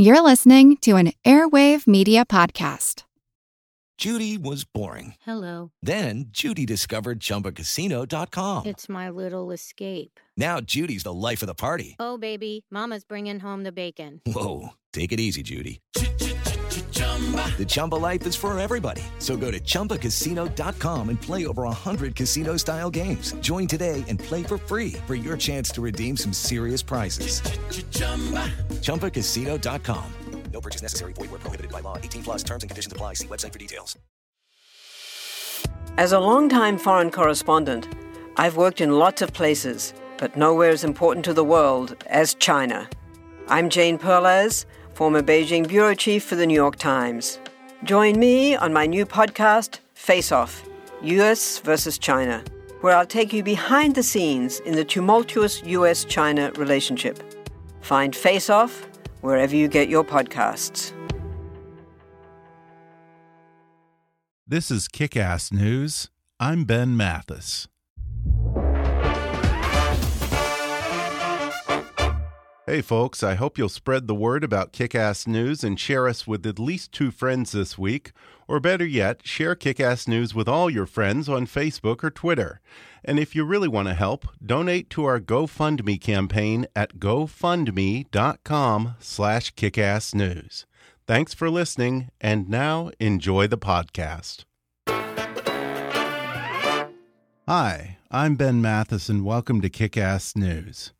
You're listening to an Airwave Media Podcast. Judy was boring. Hello. Then Judy discovered ChumbaCasino.com. It's my little escape. Now Judy's the life of the party. Oh, baby, Mama's bringing home the bacon. Whoa, take it easy, Judy. The Chumba life is for everybody. So go to ChumbaCasino.com and play over 100 casino style games. Join today and play for free for your chance to redeem some serious prizes. ChumbaCasino.com. No purchase necessary. Void where prohibited by law. 18 plus terms and conditions apply. See website for details. As a longtime foreign correspondent, I've worked in lots of places, but nowhere as important to the world as China. I'm Jane Perlez, former Beijing bureau chief for the New York Times. Join me on my new podcast, Face Off US versus China, where I'll take you behind the scenes in the tumultuous US China relationship. Find Face Off wherever you get your podcasts. This is Kick Ass News. I'm Ben Mathis. Hey, folks, I hope you'll spread the word about Kick Ass News and share us with at least two friends this week. Or better yet, share Kick Ass News with all your friends on Facebook or Twitter. And if you really want to help, donate to our GoFundMe campaign at gofundme.com slash kickassnews. Thanks for listening, and now enjoy the podcast. Hi, I'm Ben Mathis, and welcome to Kick Ass News.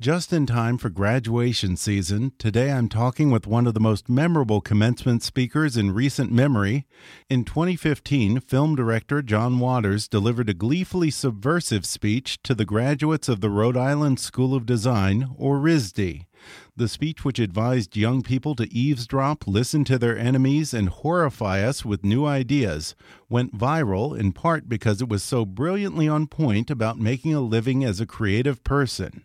Just in time for graduation season, today I'm talking with one of the most memorable commencement speakers in recent memory. In 2015, film director John Waters delivered a gleefully subversive speech to the graduates of the Rhode Island School of Design, or RISD. The speech, which advised young people to eavesdrop, listen to their enemies, and horrify us with new ideas, went viral in part because it was so brilliantly on point about making a living as a creative person.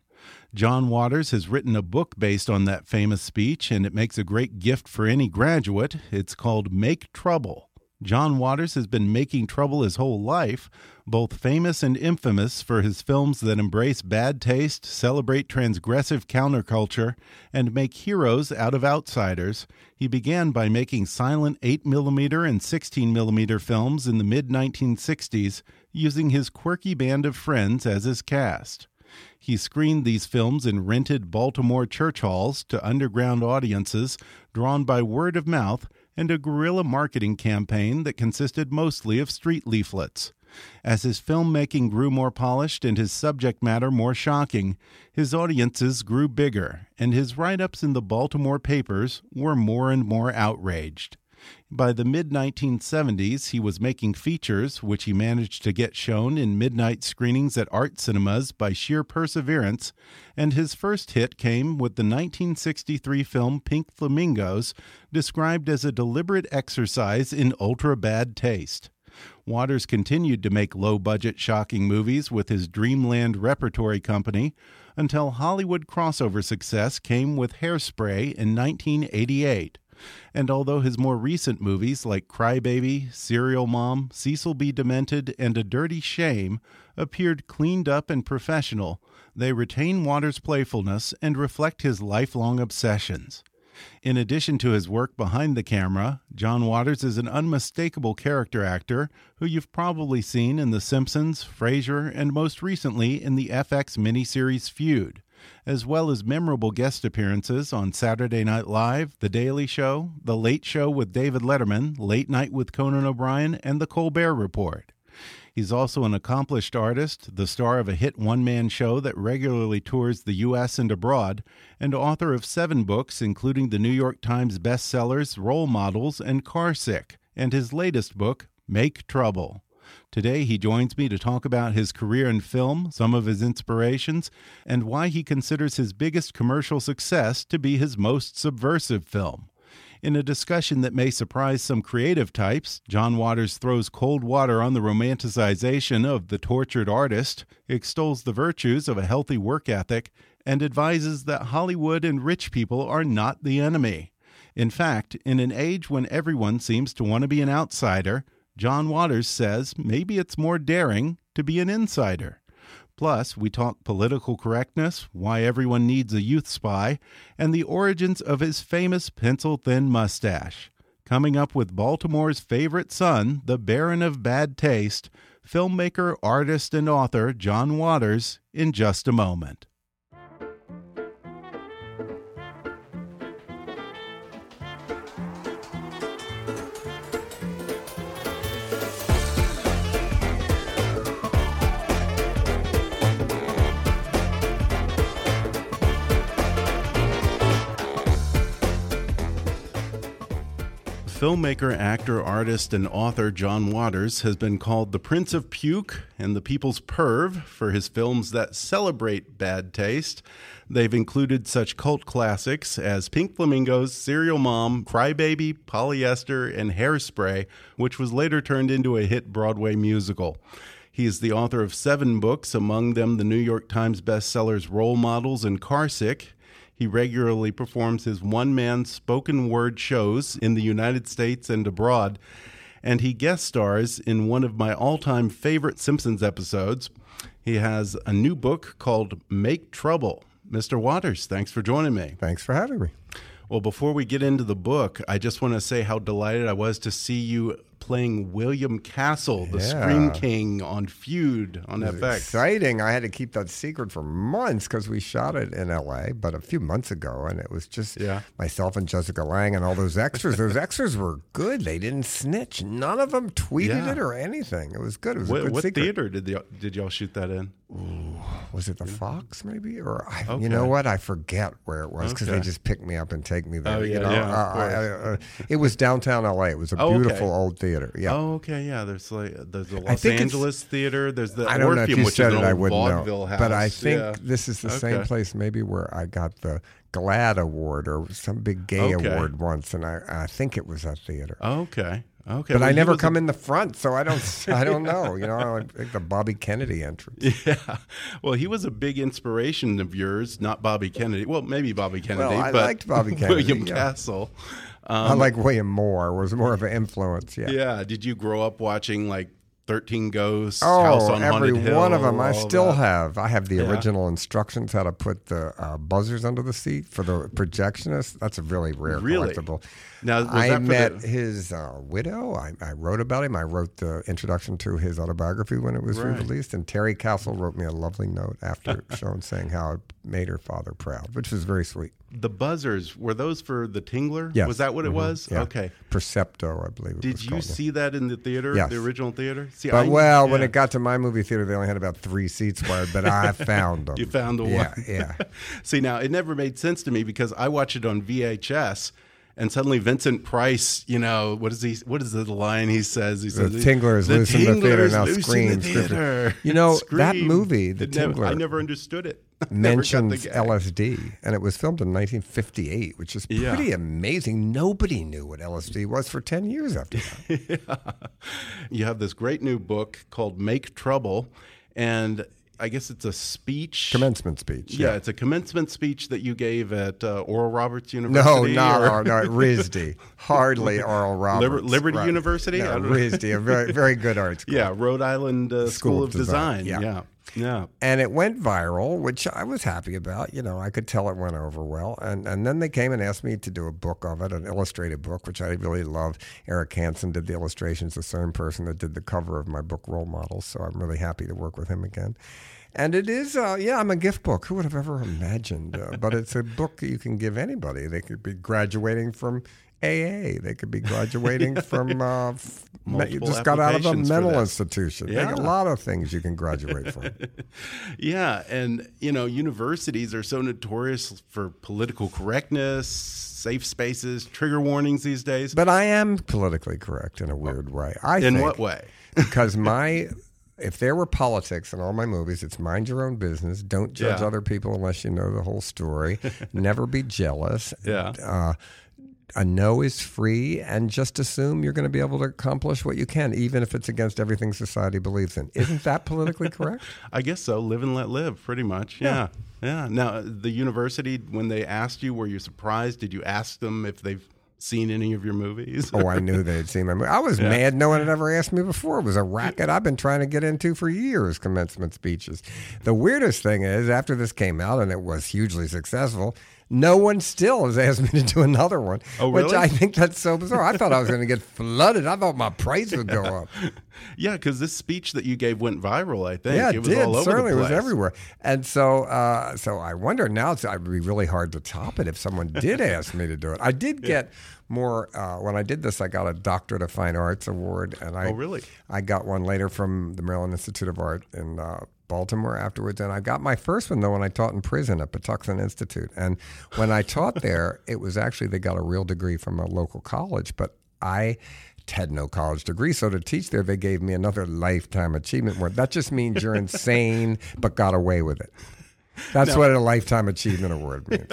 John Waters has written a book based on that famous speech, and it makes a great gift for any graduate. It's called Make Trouble. John Waters has been making trouble his whole life, both famous and infamous for his films that embrace bad taste, celebrate transgressive counterculture, and make heroes out of outsiders. He began by making silent 8mm and 16mm films in the mid 1960s, using his quirky band of friends as his cast. He screened these films in rented Baltimore church halls to underground audiences drawn by word of mouth and a guerrilla marketing campaign that consisted mostly of street leaflets. As his filmmaking grew more polished and his subject matter more shocking, his audiences grew bigger, and his write ups in the Baltimore papers were more and more outraged. By the mid 1970s, he was making features, which he managed to get shown in midnight screenings at art cinemas by sheer perseverance, and his first hit came with the 1963 film Pink Flamingos, described as a deliberate exercise in ultra bad taste. Waters continued to make low budget, shocking movies with his Dreamland Repertory Company until Hollywood crossover success came with Hairspray in 1988. And although his more recent movies like Crybaby, Serial Mom, Cecil B. Demented, and A Dirty Shame appeared cleaned up and professional, they retain Waters' playfulness and reflect his lifelong obsessions. In addition to his work behind the camera, John Waters is an unmistakable character actor who you've probably seen in The Simpsons, Frasier, and most recently in the FX miniseries Feud, as well as memorable guest appearances on Saturday Night Live, The Daily Show, The Late Show with David Letterman, Late Night with Conan O'Brien, and The Colbert Report. He's also an accomplished artist, the star of a hit one man show that regularly tours the U.S. and abroad, and author of seven books, including the New York Times bestsellers Role Models and Carsick, and his latest book, Make Trouble. Today, he joins me to talk about his career in film, some of his inspirations, and why he considers his biggest commercial success to be his most subversive film. In a discussion that may surprise some creative types, John Waters throws cold water on the romanticization of the tortured artist, extols the virtues of a healthy work ethic, and advises that Hollywood and rich people are not the enemy. In fact, in an age when everyone seems to want to be an outsider, John Waters says maybe it's more daring to be an insider. Plus, we talk political correctness, why everyone needs a youth spy, and the origins of his famous pencil thin mustache. Coming up with Baltimore's favorite son, the Baron of Bad Taste, filmmaker, artist, and author John Waters, in just a moment. Filmmaker, actor, artist, and author John Waters has been called the Prince of Puke and the People's Perv for his films that celebrate bad taste. They've included such cult classics as Pink Flamingos, Serial Mom, Crybaby, Polyester, and Hairspray, which was later turned into a hit Broadway musical. He is the author of seven books, among them the New York Times bestsellers Role Models and Carsick. He regularly performs his one man spoken word shows in the United States and abroad, and he guest stars in one of my all time favorite Simpsons episodes. He has a new book called Make Trouble. Mr. Waters, thanks for joining me. Thanks for having me. Well, before we get into the book, I just want to say how delighted I was to see you playing William Castle, the Yeah. Scream King on Feud on It was FX. Exciting. I had to keep that secret for months because we shot it in LA, but a few months ago, and it was just Yeah. myself and Jessica Lange and all those extras. those extras were good. They didn't snitch. None of them tweeted Yeah. it or anything. It was good. It was a What, good what theater did y'all, did y'all shoot that in? Was it the Fox maybe? Or I, Okay. you know what? I forget where it was because Okay. they just pick me up and take me there. Oh, you know? yeah, Uh, I- I- uh, it was downtown LA. It was a Oh, okay. beautiful old theater. Yeah. Oh, okay, yeah. There's like there's the Los Angeles Theater. There's the I don't know if you said it, I wouldn't know. house. But I think Yeah. this is the same place maybe where I got the GLAAD award or some big gay Okay. award once, and I, I think it was that theater. Okay, okay. but Well, I never was a- come in the front, so I don't. I don't know. You know, I think the Bobby Kennedy entrance. Yeah. Well, he was a big inspiration of yours, not Bobby Kennedy. Well, maybe Bobby Kennedy, Well, I but liked Bobby Kennedy, William yeah. Castle. I like William Moore was more of an influence. Yeah. Um, Yeah. Did you grow up watching like Thirteen Ghosts, House Oh, on every Haunted Hill? one of them. I still that? have. I have the Yeah. original instructions how to put the uh, buzzers under the seat for the projectionist. That's a really rare Really? collectible. Now, I met the- his uh, widow. I, I wrote about him. I wrote the introduction to his autobiography when it was Right. re-released. And Terry Castle wrote me a lovely note after shown saying how it made her father proud, which was very sweet. The buzzers were those for the Tingler? Yes. Was that what it Mhm. was? Yeah. Okay. Percepto, I believe. It Did you called. see that in the theater? Yes. The original theater? See, But I- well, when it got to my movie theater, they only had about three seats wired. But I found them. You found the yeah, one. Yeah, See, now it never made sense to me because I watched it on VHS, and suddenly Vincent Price, you know, what is he? What is the line he says? He The says, Tingler is loose in the theater, now loose in scream, the theater. You know, that movie, The It never- I never understood it. The mentions. LSD, and it was filmed in 1958, which is Yeah. pretty amazing. Nobody knew what LSD was for 10 years after that. You have this great new book called Make Trouble, and I guess it's a speech. Commencement speech. Yeah, it's a commencement speech that you gave at uh, Oral Roberts University. no, or- no, RISD. Hardly Oral Roberts. Liberty University? I No. RISD, a very, very good art school. Yeah, Rhode Island uh, School, of of Design. Design, Yeah. yeah. And it went viral, which I was happy about. You know, I could tell it went over well. And and then they came and asked me to do a book of it, an illustrated book, which I really love. Eric Hanson did the illustrations, the same person that did the cover of my book, Role Models. So I'm really happy to work with him again. And it is, uh, yeah, I'm a gift book. Who would have ever imagined? Uh, but it's a book that you can give anybody. They could be graduating from AA. They could be graduating from, uh, f- just got out of a mental institution. Yeah. a lot of things you can graduate from. Yeah, and you know, universities are so notorious for political correctness, safe spaces, trigger warnings these days. But I am politically correct in a weird way. I in think, what way? because my if there were politics in all my movies, it's mind your own business. Don't judge Yeah. other people unless you know the whole story. Never be jealous. Yeah. Uh, a no is free, and just assume you're going to be able to accomplish what you can, even if it's against everything society believes in. Isn't that politically correct? I guess so. Live and let live, pretty much. Yeah. yeah. Now, uh, the university, when they asked you, were you surprised? Did you ask them if they've seen any of your movies? Oh, I knew they'd seen my movie. I was mad no one had ever asked me before. It was a racket I've been trying to get into for years, commencement speeches. The weirdest thing is, after this came out and it was hugely successful, no one still has asked me to do another one. Oh, Which? I think that's so bizarre. I thought I was going to get flooded. I thought my price would go up. yeah, because this speech that you gave went viral. I think Yeah, it it was did. all over Certainly, the it was everywhere. And so, uh, so I wonder now. It's, it'd be really hard to top it if someone did ask me to do it. I did get more uh, when I did this. I got a Doctorate of Fine Arts award, and I Oh, really? I got one later from the Maryland Institute of Art in uh, Baltimore afterwards, and I got my first one though when I taught in prison at Patuxent Institute. And when I taught there, it was actually they got a real degree from a local college, but I had no college degree, so to teach there, they gave me another lifetime achievement award. That just means you're insane, but got away with it. That's what a lifetime achievement award means.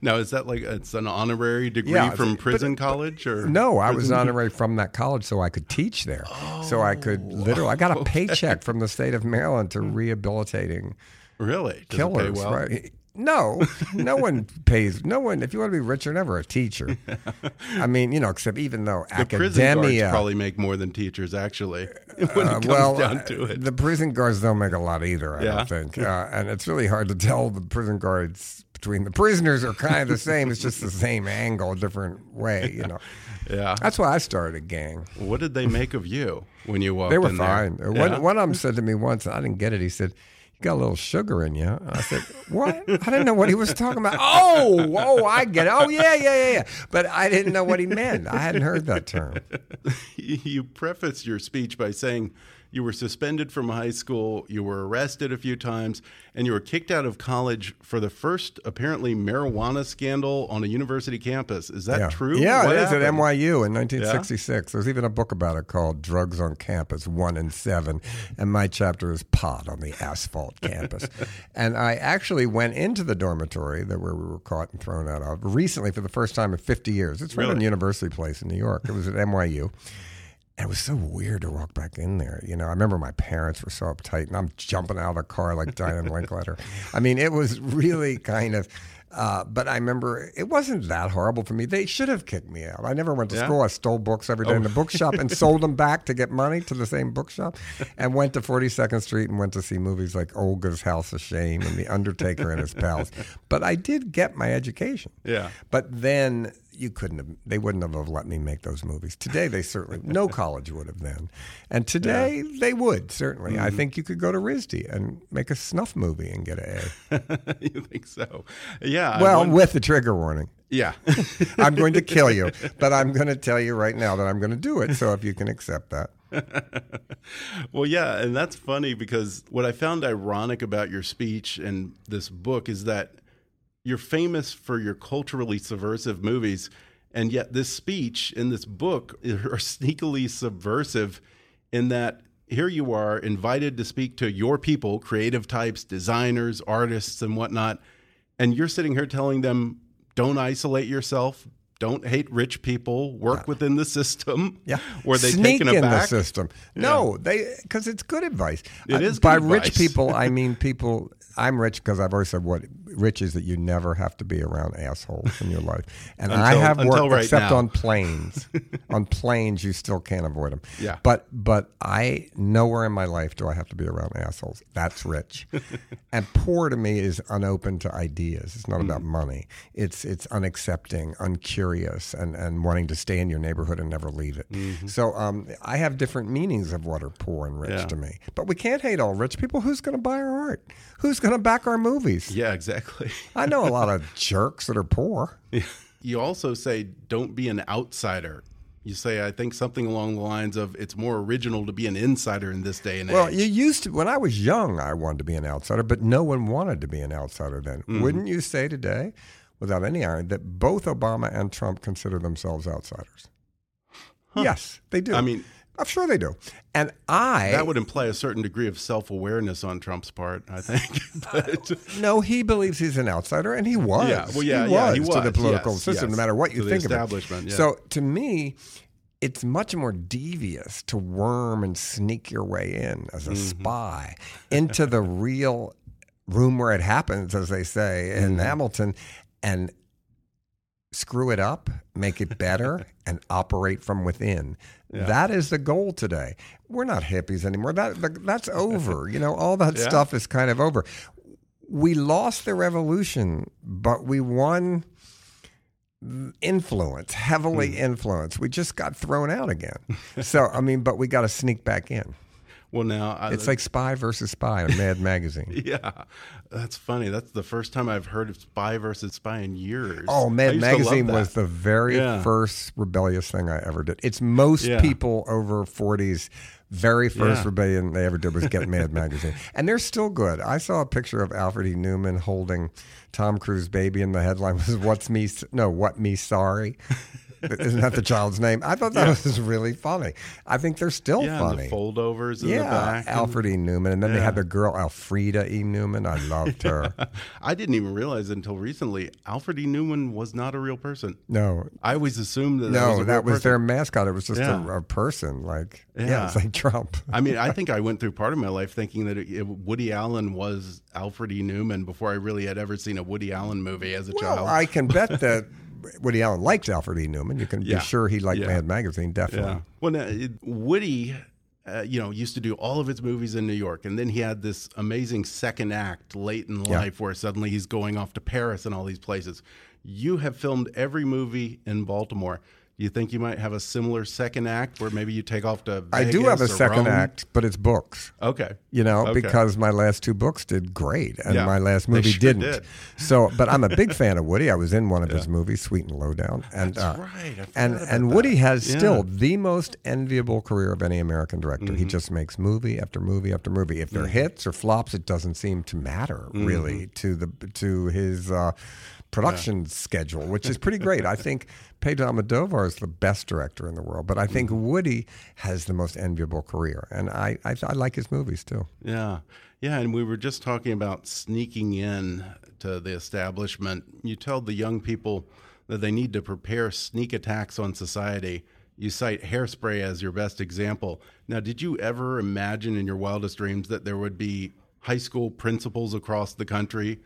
Now, is that like it's an honorary degree Yeah, from but- prison college or No, I was honorary from that college so I could teach there. so I could oh, literally, I got a paycheck from the state of Maryland to rehabilitating Really? Does killers. well? Right? No, no one pays. No one. If you want to be rich, you're never a teacher. I mean, you know, except even though The academia. probably make more than teachers, actually, when uh, it comes well, down to uh, it. the prison guards don't make a lot either. I Yeah. don't think, uh, and it's really hard to tell the prison guards between the prisoners are kind of the same. It's just the same angle, different way. You know, yeah. that's why I started a gang. What did they make of you when you walked They were in there? fine. Yeah? One, one of them said to me once, and I didn't get it. He said, "You got a little sugar in you." I said, "What?" I didn't know what he was talking about. Oh, oh, I get it. Oh, yeah, yeah, yeah, yeah. But I didn't know what he meant. I hadn't heard that term. you prefaced your speech by saying you were suspended from high school, you were arrested a few times, and you were kicked out of college for the first apparently marijuana scandal on a university campus. Is that yeah. true? Yeah, What it is at? NYU in 1966. There's even a book about it called Drugs on Campus 1 and 7. And my chapter is Pot on the Asphalt Campus. and I actually went into the dormitory that where we were caught and thrown out of recently for the first time in 50 years. It's right on University Place in New York. It was at NYU. And it was so weird to walk back in there. You know, I remember my parents were so uptight, and I'm jumping out of the car like Diane Linkletter. I mean, it was really kind of. Uh, but I remember it wasn't that horrible for me. They should have kicked me out. I never went to Yeah? school. I stole books every day in the bookshop and sold them back to get money to the same bookshop, and went to 42nd Street and went to see movies like Olga's House of Shame and The Undertaker and His Pals. But I did get my education. Yeah. But then you couldn't have, they wouldn't have let me make those movies. Today, they certainly, no college would have then. And today, they would, certainly. Mm-hmm. I think you could go to RISD and make a snuff movie and get an A. you think so? Yeah. Well, with the trigger warning. yeah. I'm going to kill you, but I'm going to tell you right now that I'm going to do it. So if you can accept that. Well, yeah, and that's funny because what I found ironic about your speech and this book is that you're famous for your culturally subversive movies, and yet this speech in this book are sneakily subversive in that here you are invited to speak to your people, creative types, designers, artists, and whatnot, and you're sitting here telling them, don't isolate yourself. Don't hate rich people. Work within the system. Yeah, Were they sneak taken in the system? No, they because it's good advice. It Uh, is by good rich people. I mean people. I'm rich because I've always said what rich is that you never have to be around assholes in your life. And I have until worked right except now. on planes. on planes, you still can't avoid them. Yeah. But but I nowhere in my life do I have to be around assholes. That's rich. and poor to me is unopen to ideas. It's not about money. It's it's unaccepting, uncurious, and and wanting to stay in your neighborhood and never leave it. So um, I have different meanings of what are poor and rich Yeah. to me. But we can't hate all rich people. Who's going to buy our art? Who's going to back our movies? Yeah, exactly. I know a lot of jerks that are poor. You also say don't be an outsider. You say I think something along the lines of it's more original to be an insider in this day and Well, age. Well, you used to when I was young, I wanted to be an outsider, but no one wanted to be an outsider then. Mm-hmm. Wouldn't you say today, without any irony, that both Obama and Trump consider themselves outsiders? Yes, they do. I mean- I'm sure they do. And I that would imply a certain degree of self-awareness on Trump's part, I think. but, no, he believes he's an outsider, and he was. Yeah, well, yeah, he yeah, was, he to the political yes, system, yes, no matter what you to the think of it. yeah. So, to me, it's much more devious to worm and sneak your way in as Mm-hmm. a spy into the real room where it happens, as they say in Mm-hmm. Hamilton, and screw it up, make it better, and operate from within. That is the goal today. We're not hippies anymore. That, that that's over. you know, all that Yeah. stuff is kind of over. We lost the revolution, but we won influence, heavily Hmm. influence. We just got thrown out again. so, I mean, but we got to sneak back in. Well, now I, It's like Spy versus Spy in Mad Magazine. yeah, that's funny. That's the first time I've heard of Spy versus Spy in years. Oh, Mad used to love Magazine was the very Yeah. first rebellious thing I ever did. It's most Yeah. people over 40s very first Yeah. rebellion they ever did was get Mad Magazine. And they're still good. I saw a picture of Alfred E. Neuman holding Tom Cruise baby and the headline was what's me no, what me sorry. Isn't that the child's name? I thought that was really funny. I think they're still yeah, funny. the foldovers in the yeah, Alfred E. Neuman, and then they had the girl Alfreda E. Neuman. I loved her. I didn't even realize until recently Alfred E. Neuman was not a real person. No, I always assumed that. that was No, that was their mascot. It was just Yeah. a, a person. Like, yeah. Yeah. it's like Trump. I mean, I think I went through part of my life thinking that it, it- Woody Allen was Alfred E. Neuman before I really had ever seen a Woody Allen movie as a Well, child. I can bet that Woody Allen liked Alfred E. Neuman. You can Yeah. be sure he liked Yeah. Mad Magazine, definitely. Yeah. Well, now, it, Woody, uh, you know, used to do all of his movies in New York, and then he had this amazing second act late in life where suddenly he's going off to Paris and all these places. You have filmed every movie in Baltimore. You think you might have a similar second act where maybe you take off to? I do have a second Rome? act, but it's books. Okay. You know, Okay. because my last two books did great, and Yeah, my last movie sure didn't. did. So, but I'm a big fan of Woody. I was in one of his movies, Sweet and Lowdown, and That's uh, right. And and that. Woody has Yeah. still the most enviable career of any American director. Mm-hmm. He just makes movie after movie after movie. If they're hits or flops, it doesn't seem to matter Mm-hmm. really to the to his uh, production schedule, which is pretty great. I think Pedro Almodovar is the best director in the world, but I think Mm-hmm. Woody has the most enviable career, and I I, I like his movies too. Yeah. Yeah. And we were just talking about sneaking in to the establishment. You tell the young people that they need to prepare sneak attacks on society. You cite hairspray as your best example. Now, did you ever imagine in your wildest dreams that there would be high school principals across the country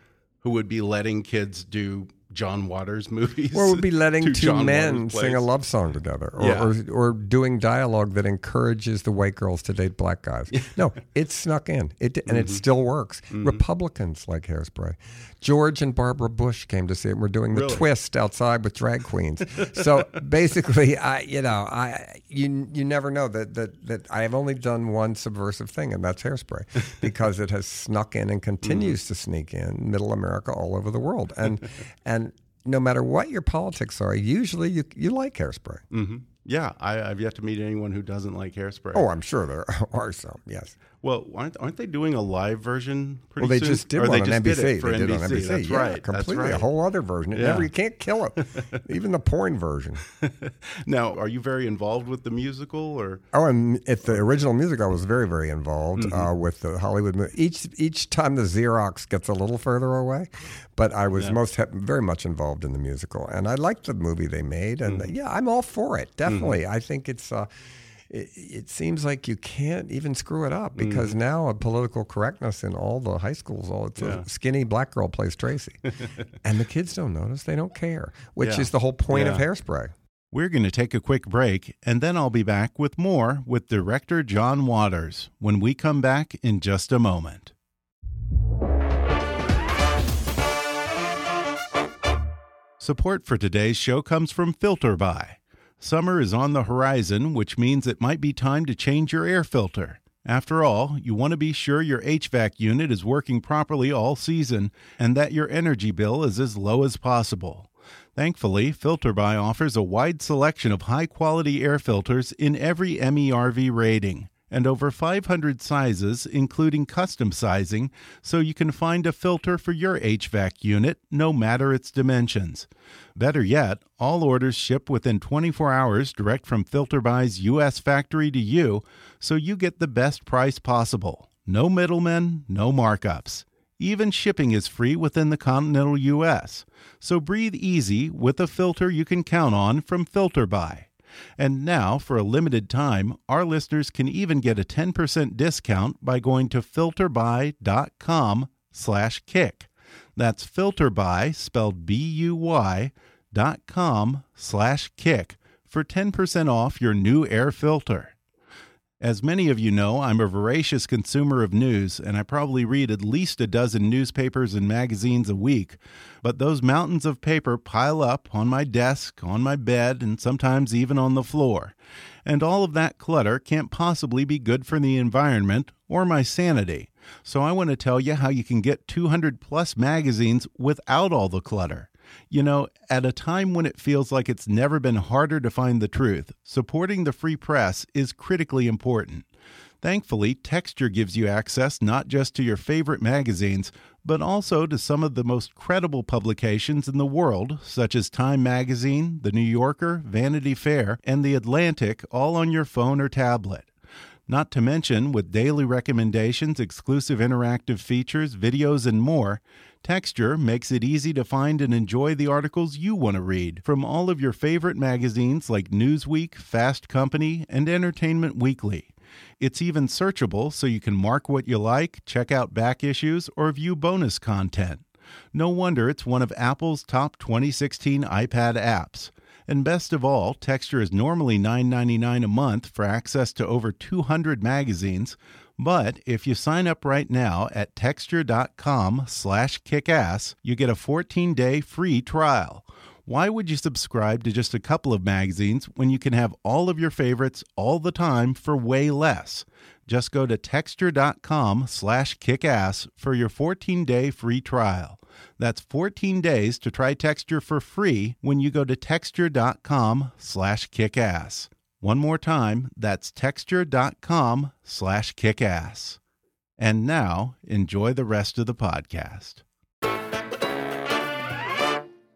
who would be letting kids do John Waters movies? Or would be letting two men sing a love song together, or, Yeah. or or doing dialogue that encourages the white girls to date black guys. No, it snuck in, it and Mm-hmm. it still works. Republicans like hairspray. George and Barbara Bush came to see it. and We're doing the Really? twist outside with drag queens. so basically, I you know I you you never know that that that I have only done one subversive thing, and that's hairspray, because it has snuck in and continues Mm-hmm. to sneak in middle America all over the world, and and no matter what your politics are, usually you you like hairspray. hmm Yeah, I, I've yet to meet anyone who doesn't like hairspray. Oh, I'm sure there are some. Yes. Well, aren't, aren't they doing a live version pretty Well, they soon? just did Or one they on just NBC. they did on NBC. That's yeah, right. Completely. That's A whole other version. It Yeah. never you can't kill it. Even the porn version. Now, are you very involved with the musical, or Oh, and at the original music, I was very, very involved Mm-hmm. uh, with the Hollywood. Mo- each each time the Xerox gets a little further away, but I was most very much involved in the musical, and I liked the movie they made, and Mm-hmm. yeah, I'm all for it. Definitely, I think it's. Uh, it, it seems like you can't even screw it up because Mm-hmm. now a political correctness in all the high schools, all it's a skinny black girl plays Tracy, and the kids don't notice; they don't care, which Yeah. is the whole point of Hairspray. we're going to take a quick break, and then I'll be back with more with director John Waters when we come back in just a moment. Support for today's show comes from FilterBuy. Summer is on the horizon, which means it might be time to change your air filter. After all, you want to be sure your HVAC unit is working properly all season and that your energy bill is as low as possible. Thankfully, FilterBuy offers a wide selection of high quality air filters in every MERV rating and over 500 sizes, including custom sizing, so you can find a filter for your HVAC unit no matter its dimensions. Better yet, all orders ship within 24 hours direct from FilterBuy's U.S. factory to you, so you get the best price possible. No middlemen, no markups. Even shipping is free within the continental U.S. So breathe easy with a filter you can count on from FilterBuy. And now, for a limited time, our listeners can even get a 10% discount by going to filterbuy.com slash kick. That's filterbuy, spelled B-U-Y, dot com slash kick for 10% off your new air filter. As many of you know, I'm a voracious consumer of news, and I probably read at least a dozen newspapers and magazines a week. But those mountains of paper pile up on my desk, on my bed, and sometimes even on the floor. And all of that clutter can't possibly be good for the environment or my sanity. So I want to tell you how you can get 200 plus magazines without all the clutter. You know, at a time when it feels like it's never been harder to find the truth, supporting the free press is critically important. Thankfully, Texture gives you access not just to your favorite magazines, but also to some of the most credible publications in the world, such as Time Magazine, The New Yorker, Vanity Fair, and The Atlantic, all on your phone or tablet. Not to mention, with daily recommendations, exclusive interactive features, videos, and more, Texture makes it easy to find and enjoy the articles you want to read from all of your favorite magazines like Newsweek, Fast Company, and Entertainment Weekly. It's even searchable so you can mark what you like, check out back issues, or view bonus content. No wonder it's one of Apple's top 2016 iPad apps. And best of all, Texture is normally $9.99 a month for access to over 200 magazines. But if you sign up right now at texture.com slash kickass, you get a 14-day free trial. Why would you subscribe to just a couple of magazines when you can have all of your favorites all the time for way less? Just go to texture.com slash kickass for your 14-day free trial. That's 14 days to try Texture for free when you go to texture.com slash kickass. One more time, that's texture.com slash kickass. And now, enjoy the rest of the podcast.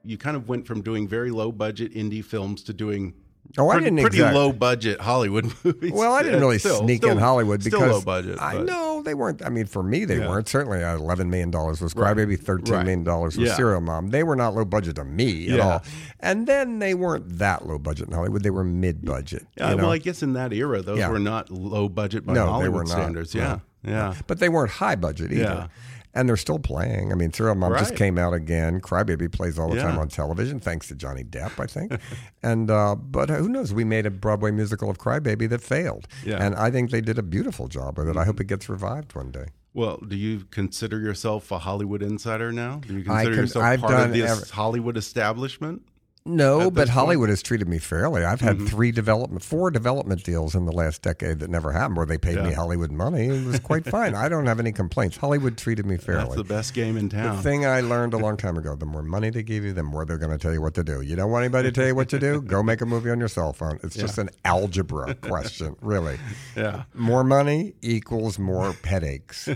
You kind of went from doing very low budget indie films to doing Oh, I didn't pretty exact- low budget Hollywood movies. Well, I didn't really Still- sneak still- in Hollywood because still low budget. I know they weren't. I mean, for me, they Yeah. weren't. Certainly, uh, eleven million dollars was Right. Crybaby, thirteen Right. million dollars was Yeah. Serial Mom. They were not low budget to me at Yeah. all. And then they weren't that low budget in Hollywood. They were mid budget. Yeah, well, I guess in that era, those Yeah. were not low budget by No, they Hollywood were not. standards. Yeah, yeah. but they weren't high budget either. Yeah. And they're still playing. I mean, Serial Mom just came out again. Crybaby plays all the time on television, thanks to Johnny Depp, I think. and uh, but who knows? We made a Broadway musical of Crybaby that failed, Yeah. and I think they did a beautiful job with it. I hope it gets revived one day. Well, do you consider yourself a Hollywood insider now? Do you consider con- yourself I've part of this every- Hollywood establishment? No, but this point? Hollywood has treated me fairly. I've had three development, four development deals in the last decade that never happened, where they paid me Hollywood money. It was quite fine. I don't have any complaints. Hollywood treated me fairly. That's the best game in town. The thing I learned a long time ago: the more money they give you, the more they're going to tell you what to do. You don't want anybody to tell you what to do? Go make a movie on your cell phone. It's just an algebra question, really. yeah. More money equals more headaches.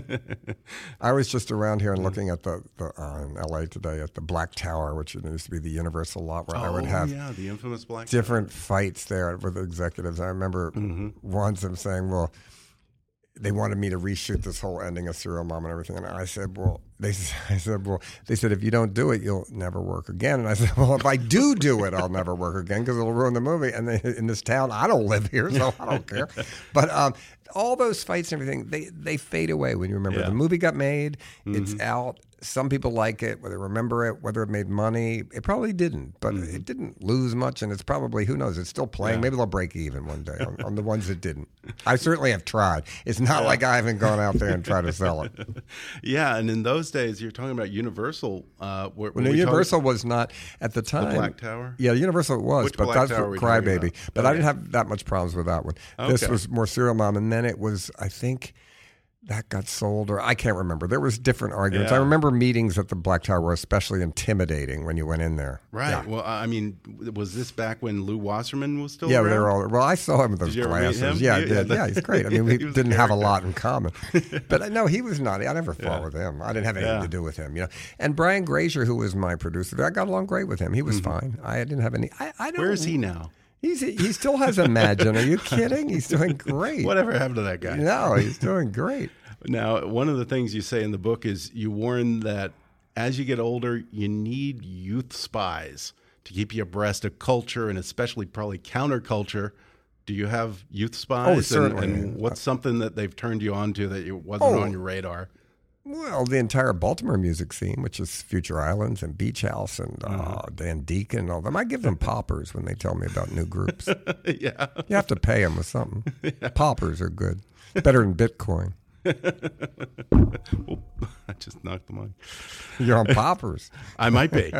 I was just around here and looking at the, the uh, in LA today at the Black Tower, which used to be the Universal lot where I would Oh, have yeah, the infamous black. different fights there with executives. I remember Mm-hmm. once them saying, "Well, they wanted me to reshoot this whole ending of Serial Mom and everything," and I said, "Well." They, I said, well, they said, if you don't do it, you'll never work again. And I said, well, if I do do it, I'll never work again because it'll ruin the movie. And they, in this town, I don't live here, so I don't care. But um, all those fights and everything, they, they fade away when you remember Yeah. the movie got made, it's out. Some people like it, whether they remember it, whether it made money. It probably didn't, but it didn't lose much, and it's probably who knows. It's still playing. Maybe they'll break even one day on, on the ones that didn't. I certainly have tried. It's not like I haven't gone out there and tried to sell it. Yeah, and in those days, you're talking about Universal. Uh, where, Well, Universal was not at the time. Black Tower? Yeah, Universal was, Which but Black that's Tower for are we talking Crybaby. But I didn't have that much problems with that one. This was more Serial Mom, and then it was, I think. That got sold, or I can't remember. There was different arguments. I remember meetings at the Black Tower were especially intimidating when you went in there. Right. Yeah. Well, I mean, was this back when Lew Wasserman was still Yeah, around? they were all. Well, I saw him with those Did you ever meet glasses. him? Yeah, I Yeah, did. yeah, Yeah, he's great. I mean, we he was a didn't have a lot in common, but uh, no, he was not. I never fought Yeah. with him. I didn't have anything Yeah. to do with him, you know. And Brian Grazer, who was my producer, I got along great with him. He was fine. I didn't have any. I, I don't. Mm-hmm. Where is he now? He's he still has Imagine. Are you kidding? He's doing great. Whatever happened to that guy? No, he's doing great. Now, one of the things you say in the book is you warn that as you get older, you need youth spies to keep you abreast of culture and especially probably counterculture. Do you have youth oh, spies? Oh, And- certainly. And, what's something that they've turned you on to that you wasn't Oh. on your radar? Well, the entire Baltimore music scene, which is Future Islands and Beach House and uh, Dan Deacon and all them. I give them poppers when they tell me about new groups. yeah. You have to pay them with something. Poppers are good. Better than Bitcoin. I just knocked the mic. You're on poppers. I might be.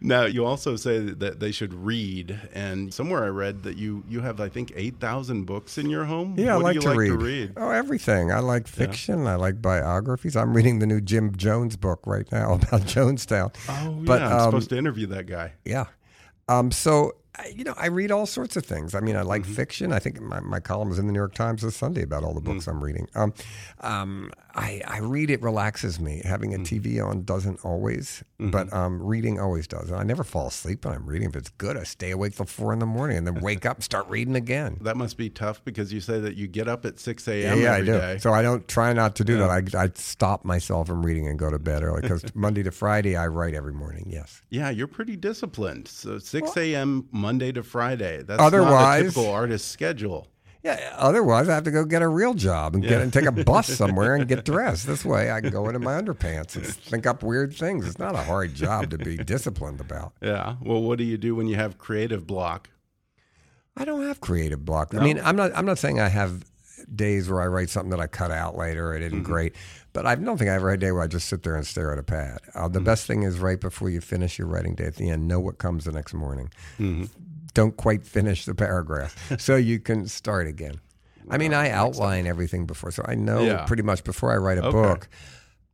now, you also say that they should read, and somewhere I read that you you have I think eight thousand books in your home. Yeah, what I like, to, like read. to read? Oh, everything. I like fiction. I like biographies. I'm reading the new Jim Jones book right now about Jonestown. Oh, But, yeah, I'm um, supposed to interview that guy. Yeah. Um, so, I- you know, I read all sorts of things. I mean, I Mm-hmm. like fiction. I think my, my column is in the New York Times this Sunday about all the books Mm. I'm reading. Um, um, I, I read, it relaxes me. Having Mm. a TV on doesn't always, Mm-hmm. but um, reading always does. And I never fall asleep when I'm reading. If it's good, I stay awake till four in the morning and then wake up start reading again. That must be tough because you say that you get up at six a.m. yeah, I every do. day. So I don't try not to do that. I, I stop myself from reading and go to bed early because Monday to Friday I write every morning. Yes. Yeah, you're pretty disciplined. So six a.m. Monday to Friday. That's not a typical artist schedule. Yeah. Otherwise, I have to go get a real job and get and take a bus somewhere and get dressed. This way, I can go into my underpants and think up weird things. It's not a hard job to be disciplined about. Yeah. Well, what do you do when you have creative block? I don't have creative block. I mean, I'm not. I'm not saying I have days where I write something that I cut out later. It isn't mm-hmm. great, but I don't think I ever had a day where I just sit there and stare at a pad. Uh, the best thing is right before you finish your writing day at the end, know what comes the next morning. Don't quite finish the paragraph, so you can start again. I mean, I outline everything before, so I know Yeah. pretty much before I write a Okay. book.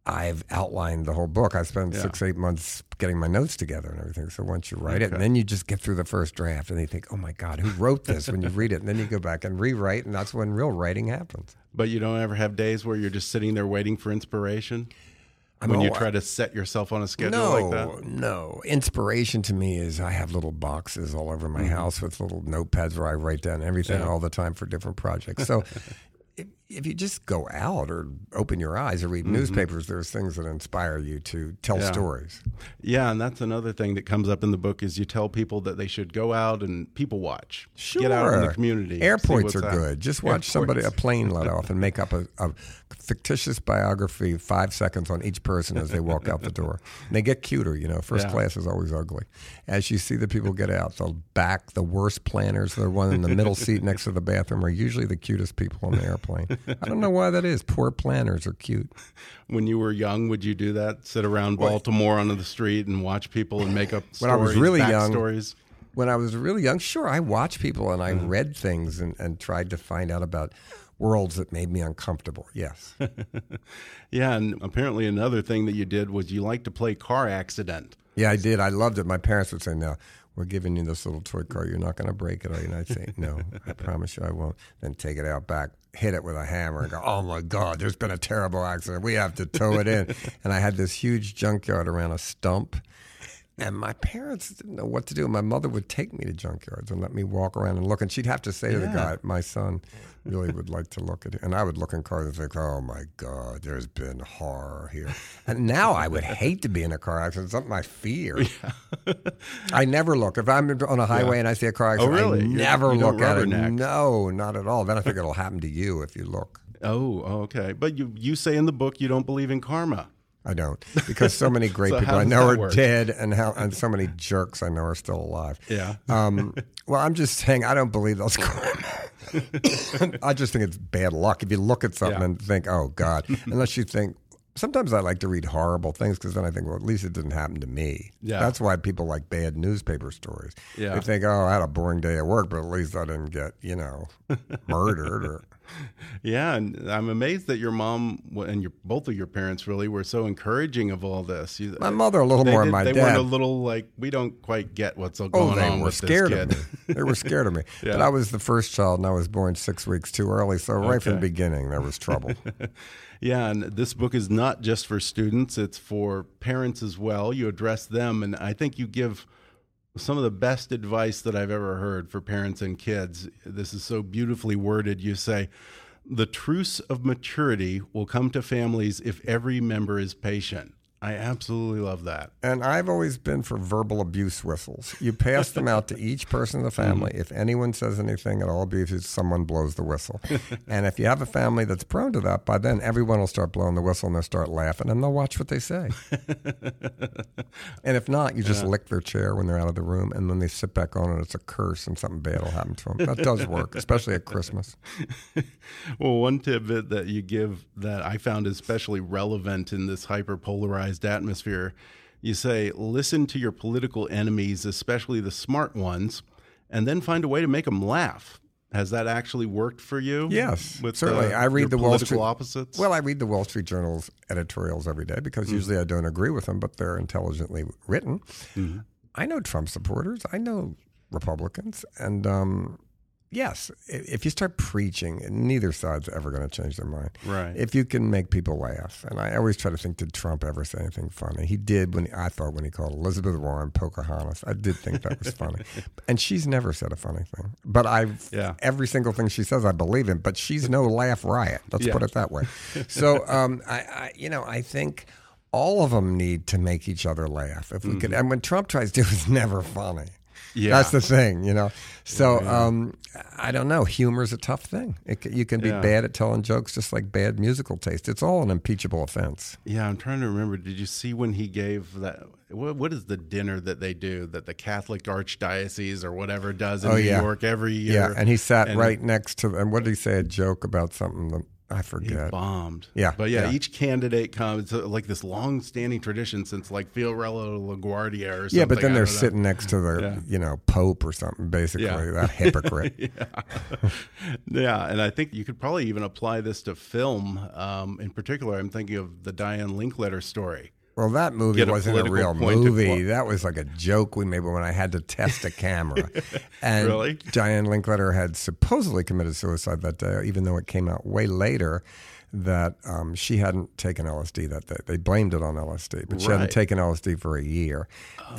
I've outlined the whole book. I spent six, eight months getting my notes together and everything. So once you write it, and then you just get through the first draft, and you think, "Oh my God, who wrote this?" When you read it, and then you go back and rewrite, and that's when real writing happens. But you don't ever have days where you're just sitting there waiting for inspiration? I'm when you try to set yourself on a schedule no, like that? no. Inspiration to me is I have little boxes all over my mm-hmm. house with little notepads where I write down everything. Yeah. all the time for different projects. So. If, you just go out or open your eyes or read newspapers, there's things that inspire you to tell Mm-hmm. Yeah. stories. Yeah, and that's another thing that comes up in the book is you tell people that they should go out and people watch. Sure. Get out in the community. Airports are out. good. Just watch somebody a plane let off and make up a, a fictitious biography, five seconds on each person as they walk out the door. And they get cuter. You know, first Yeah. class is always ugly. As you see the people get out, the back, the worst planners, the one in the middle seat next to the bathroom, are usually the cutest people on the airplane. I don't know why that is. Poor planners are cute. When you were young, would you do that? Sit around Baltimore on the street and watch people and make up When stories, I was really young- backstories? when I was really young, sure, I watched people and I mm-hmm. read things and, and tried to find out about worlds that made me uncomfortable. Yes. Yeah, and apparently another thing that you did was you liked to play car accident. Yeah, I did. I loved it. My parents would say, "No, we're giving you this little toy car. You're not going to break it, are you?" And I'd say, "No, I promise you, I won't." Then take it out back, hit it with a hammer, and go, "Oh my God, there's been a terrible accident. We have to tow it in." and I had this huge junkyard around a stump. And my parents didn't know what to do. My mother would take me to junkyards and let me walk around and look. And she'd have to say to the guy, "My son really would like to look at it." And I would look in cars and think, "Oh my God, there's been horror here." And now I would hate to be in a car accident. It's something I fear. I never look. If I'm on a highway and I see a car oh, accident, oh, really? I You- never look at it. No, not at all. Then I think it'll happen to you if you look. Oh, okay. But you you say in the book you don't believe in karma. I don't because so many great So people I know are work? dead, and how and so many jerks I know are still alive. Yeah. Um, well, I'm just saying I don't believe those. I just think it's bad luck if you look at something Yeah. and think, "Oh God," unless you think. Sometimes I like to read horrible things because then I think, well, at least it didn't happen to me. Yeah. That's why people like bad newspaper stories. Yeah. They think, oh, I had a boring day at work, but at least I didn't get, you know, murdered or. Yeah, and I'm amazed that your mom and your both of your parents really were so encouraging of all this. You- My mother a little more than did- my they dad. weren't a little like we don't quite get what's oh, going Oh, they on were with scared this of me. They were scared of me. But I was the first child, and I was born six weeks too early. So right from the beginning, there was trouble. Yeah, and this book is not just for students, it's for parents as well. You address them, and I think you give some of the best advice that I've ever heard for parents and kids. This is so beautifully worded. You say, The truce of maturity will come to families if every member is patient. I absolutely love that. And I've always been for verbal abuse whistles. You pass them out to each person in the family. Mm-hmm. If anyone says anything at all abusive, someone blows the whistle. and if you have a family that's prone to that, by then everyone will start blowing the whistle and they'll start laughing and they'll watch what they say. and if not, you just lick their chair when they're out of the room and then they sit back on and it's a curse and something bad will happen to them. That does work, especially at Christmas. Well, one tidbit that you give that I found especially relevant in this hyper polarized atmosphere, you say, listen to your political enemies, especially the smart ones, and then find a way to make them laugh. Has that actually worked for you? Yes, with certainly. uh, I read the Wall Street opposites. Well, I read the Wall Street Journal's editorials every day because usually I don't agree with them, but they're intelligently written. I know Trump supporters. I know Republicans, and um, yes, if you start preaching, neither side's ever going to change their mind. Right. If you can make people laugh, and I always try to think, did Trump ever say anything funny? He did when I thought when he called Elizabeth Warren Pocahontas. I did think that was funny, and she's never said a funny thing. But I've Yeah. every single thing she says, I believe in. But she's no laugh riot. Let's Yeah. put it that way. So, um, I, I, you know, I think all of them need to make each other laugh. If we could, and when Trump tries to, it's never funny. Yeah. That's the thing, you know. So um, I don't know. Humor's a tough thing. It, you can be Yeah. bad at telling jokes, just like bad musical taste. It's all an impeachable offense. Yeah, I'm trying to remember. Did you see when he gave that? What, what is the dinner that they do that the Catholic Archdiocese or whatever does in Oh, New yeah. York every year? Yeah, and he sat And right next to. And what did he say? A joke about something? I He forget. bombed. Yeah, but yeah, yeah. each candidate comes it's like this long-standing tradition since like Fiorello LaGuardia or something. Yeah, but then they're know. sitting next to the, Yeah. you know, Pope or something. Basically, Yeah. that hypocrite. Yeah, and I think you could probably even apply this to film. Um, in particular, I'm thinking of the Diane Linkletter story. Well, that movie a wasn't a real movie. That was like a joke we made when I had to test a camera. and Really? Diane Linkletter had supposedly committed suicide that day, even though it came out way later that um, she hadn't taken LSD that day. They blamed it on LSD, but she hadn't taken LSD for a year.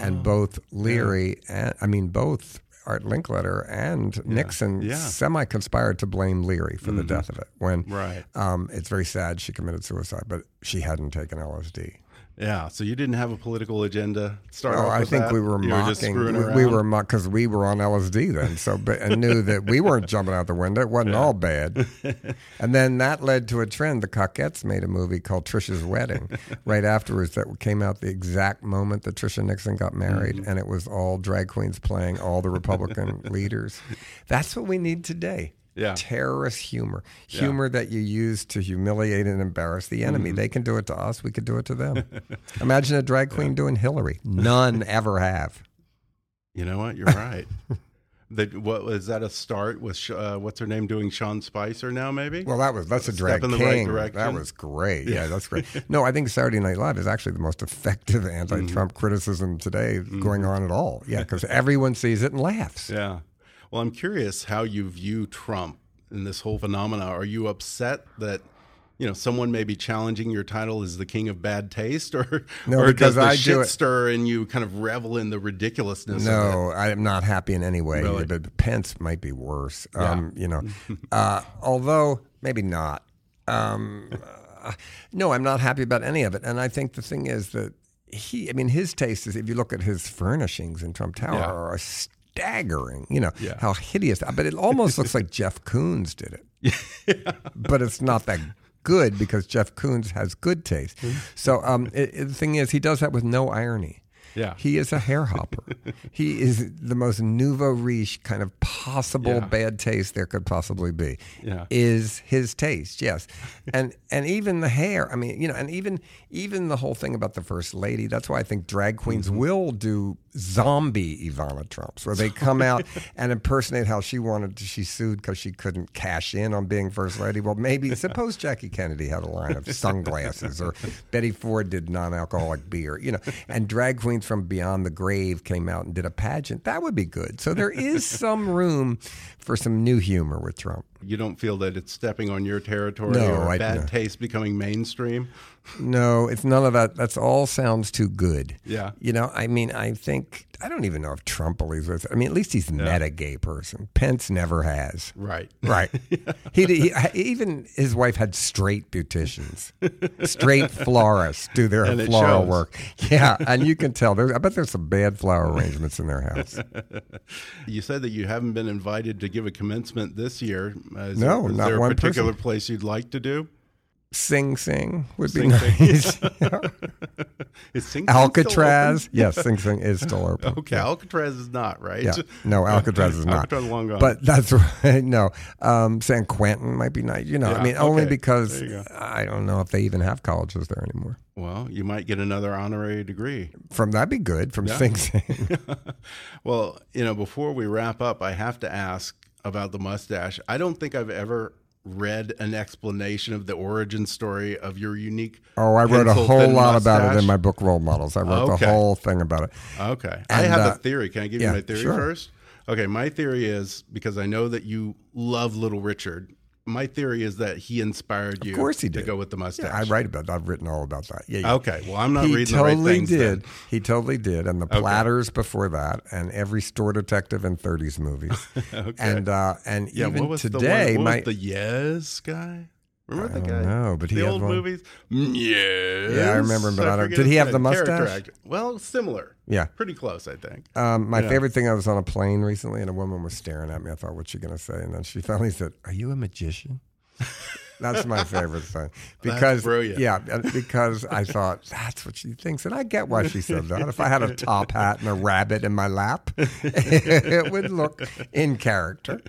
and both Leary and I mean both Art Linkletter and Nixon Yeah. semi conspired to blame Leary for the death of it. When Right. um, it's very sad she committed suicide, but she hadn't taken LSD. Yeah, so you didn't have a political agenda. Start Oh, I think that? we were You just mocking. screwing we, we were because we were on LSD then, so but, and knew that we weren't jumping out the window. It wasn't all bad. and then that led to a trend. The Cockettes made a movie called Tricia's Wedding right afterwards that came out the exact moment that Tricia Nixon got married, Mm-hmm. and it was all drag queens playing all the Republican leaders. That's what we need today. Yeah. Terrorist humor, humor that you use to humiliate and embarrass the enemy. Mm-hmm. They can do it to us. We could do it to them. Imagine a drag queen doing Hillary. None ever have. You know what? You're right. That what was that a start with uh, what's her name doing Sean Spicer now maybe? Well, that was that's a drag in the king. right direction. That was great. Yeah, that's great. No, I think Saturday Night Live is actually the most effective anti-Trump Mm-hmm. criticism today going on at all. Yeah, because everyone sees it and laughs. yeah. Well, I'm curious how you view Trump in this whole phenomena. Are you upset that you know someone may be challenging your title as the king of bad taste, or No, or because does the I shit do stir and you kind of revel in the ridiculousness? of? No, I am not happy in any way. Really? But Pence might be worse. Um, you know, uh, although maybe not. Um, uh, no, I'm not happy about any of it. And I think the thing is that he, I mean, his taste is, if you look at his furnishings in Trump Tower, Yeah. are staggering. You know, Yeah. how hideous. But it almost looks like Jeff Koons did it. But it's not that good because Jeff Koons has good taste. So um, it, it- the thing is, he does that with no irony. Yeah. He is a hair hopper. he is the most nouveau riche kind of possible Yeah. bad taste there could possibly be. Yeah. Is his taste, yes. and and even the hair, I mean, you know, and even even the whole thing about the first lady, that's why I think drag queens Mm-hmm. will do zombie Ivana Trumps, where they come out and impersonate how she wanted to, she sued because she couldn't cash in on being first lady. Well, maybe suppose Jackie Kennedy had a line of sunglasses or Betty Ford did non-alcoholic beer, you know, and drag queens from beyond the grave came out and did a pageant. That would be good. So there is some room for some new humor with Trump. You don't feel that it's stepping on your territory No, or I- bad no. taste becoming mainstream? No, it's none of that. That's all sounds too good. Yeah. You know, I mean, I think I don't even know if Trump believes with. I mean, at least he's met a gay person. Pence never has. Right. Right. he, he even his wife had straight beauticians, straight florists do their And floral work. Yeah, and you can tell. There, I bet there's some bad flower arrangements in their house. You said that you haven't been invited to give a commencement this year. Uh, is No, there, is not there one particular person. place you'd like to do? Sing Sing would be Sing Sing. nice. Is Sing Alcatraz, yes, Sing Sing is still open. Okay, Alcatraz is not right. Yeah, no, Alcatraz is not. Alcatraz long gone. But that's right. No, um, San Quentin might be nice. You know, Yeah, I mean, only because There you go. I don't know if they even have colleges there anymore. well, you might get another honorary degree. From that'd be good from Yeah. Sing Sing. Well, you know, before we wrap up, I have to ask about the mustache. I don't think I've ever read an explanation of the origin story of your unique. Oh, I wrote a whole lot about it in my book Role Models. I wrote Okay. the whole thing about it. Okay. I have uh, a theory. Can I give yeah, you my theory sure. first? Okay. My theory is because I know that you love Little Richard. My theory is that he inspired you Of course he did. to go with the mustache. Yeah, I write about. I've written all about that. Yeah, yeah. Okay. Well, I'm not he reading the right totally things did. then. He totally did, and the Okay. platters before that, and every store detective in '30s movies, Okay. and uh, and Yeah. even what was today, the one, my the Yes guy? Remember I the don't guy? know, but he the had old one. movies. Yes. Yeah, I remember him, but I don't- forget did he have the mustache? actor. Well, similar. yeah. Pretty close, I think. Um, my Yeah. favorite thing, I was on a plane recently, and a woman was staring at me. I thought, "What's she going to say?" And then she finally said, "Are you a magician?" That's my favorite thing because brilliant. yeah, because I thought that's what she thinks, and I get why she said that. If I had a top hat and a rabbit in my lap, it would look in character.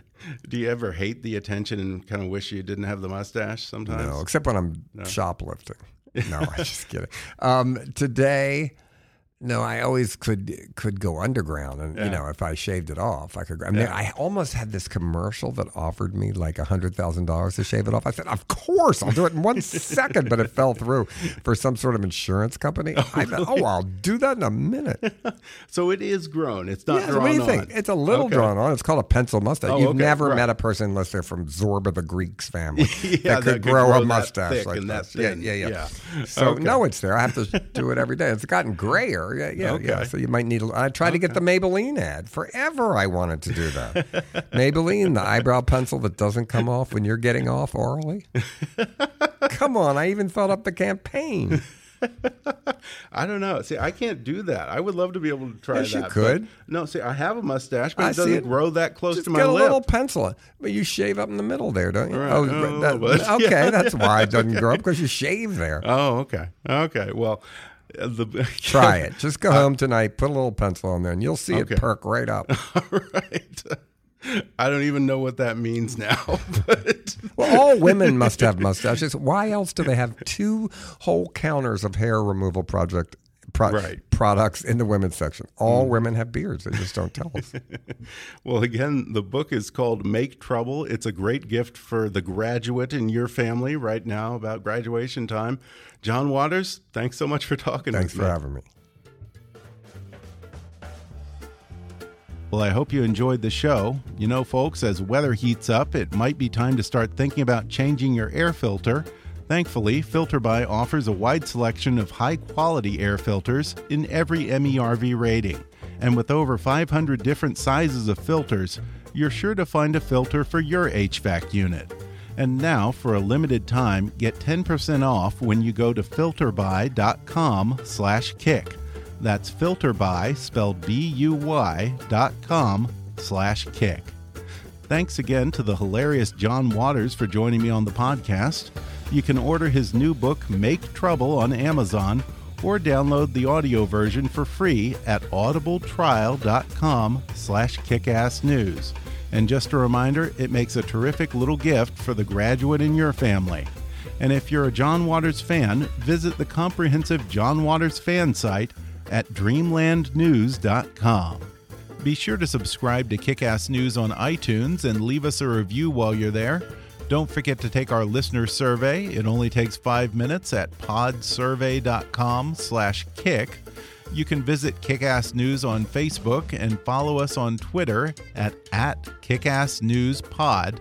Do you ever hate the attention and kind of wish you didn't have the mustache sometimes? No, except when I'm shoplifting. No, I'm just kidding. Um, today, no, I always could could go underground, and you know, if I shaved it off, I could. I mean, I almost had this commercial that offered me like a hundred thousand dollars to shave it off. I said, "Of course, I'll do it in one second, but it fell through for some sort of insurance company. Oh, I thought, "Oh, I'll do that in a minute." So it is grown. It's not Yeah, so what do you on. think? It's a little Okay. drawn on. It's called a pencil mustache. Oh, You've okay, never right. met a person unless they're from Zorba the Greek's family Yeah, that could grow, a that mustache like that that. Yeah, yeah, yeah, Yeah. So Okay. no, it's there. I have to do it every day. It's gotten grayer. Yeah, yeah, yeah. Okay. So you might need. A, I tried to get the Maybelline ad forever. I wanted to do that. Maybelline, the eyebrow pencil that doesn't come off when you're getting off orally. come on, I even thought up the campaign. I don't know. See, I can't do that. I would love to be able to try Yes, that. you could. no, see, I have a mustache, but I it doesn't it. grow that close Just to my get a lip. little pencil, but you shave up in the middle there, don't you? Right. Oh, Oh, that- okay, yeah. that's why it doesn't grow up because you shave there. Oh, okay. Okay. Well, the Try it. Just go uh, home tonight, put a little pencil on there, and you'll see Okay. it perk right up. All right. I don't even know what that means now, but Well, all women must have mustaches. Why else do they have two whole counters of hair removal project pro- Right. Mm. products in the women's section? All women have beards. They just don't tell us. well, again, the book is called Make Trouble. It's a great gift for the graduate in your family right now about graduation time. John Waters, thanks so much for talking Thanks for me. having me. Well, I hope you enjoyed the show. You know, folks, as weather heats up, it might be time to start thinking about changing your air filter. Thankfully, FilterBuy offers a wide selection of high quality air filters in every MERV rating. And with over 500 different sizes of filters, you're sure to find a filter for your HVAC unit. And now, for a limited time, get 10% off when you go to filterbuy.com/kick. That's filterbuy spelled B-U-Y dot com slash kick. Thanks again to the hilarious John Waters for joining me on the podcast. You can order his new book, Make Trouble, on Amazon or download the audio version for free at audibletrial.com slash kickassnews. And just a reminder, it makes a terrific little gift for the graduate in your family. And if you're a John Waters fan, visit the comprehensive John Waters fan site at dreamlandnews.com. Be sure to subscribe to Kickass News on iTunes and leave us a review while you're there. Don't forget to take our listener survey. It only takes five minutes at podsurvey.com/kick. You can visit Kickass News on Facebook and follow us on Twitter at, at KickassNewsPod.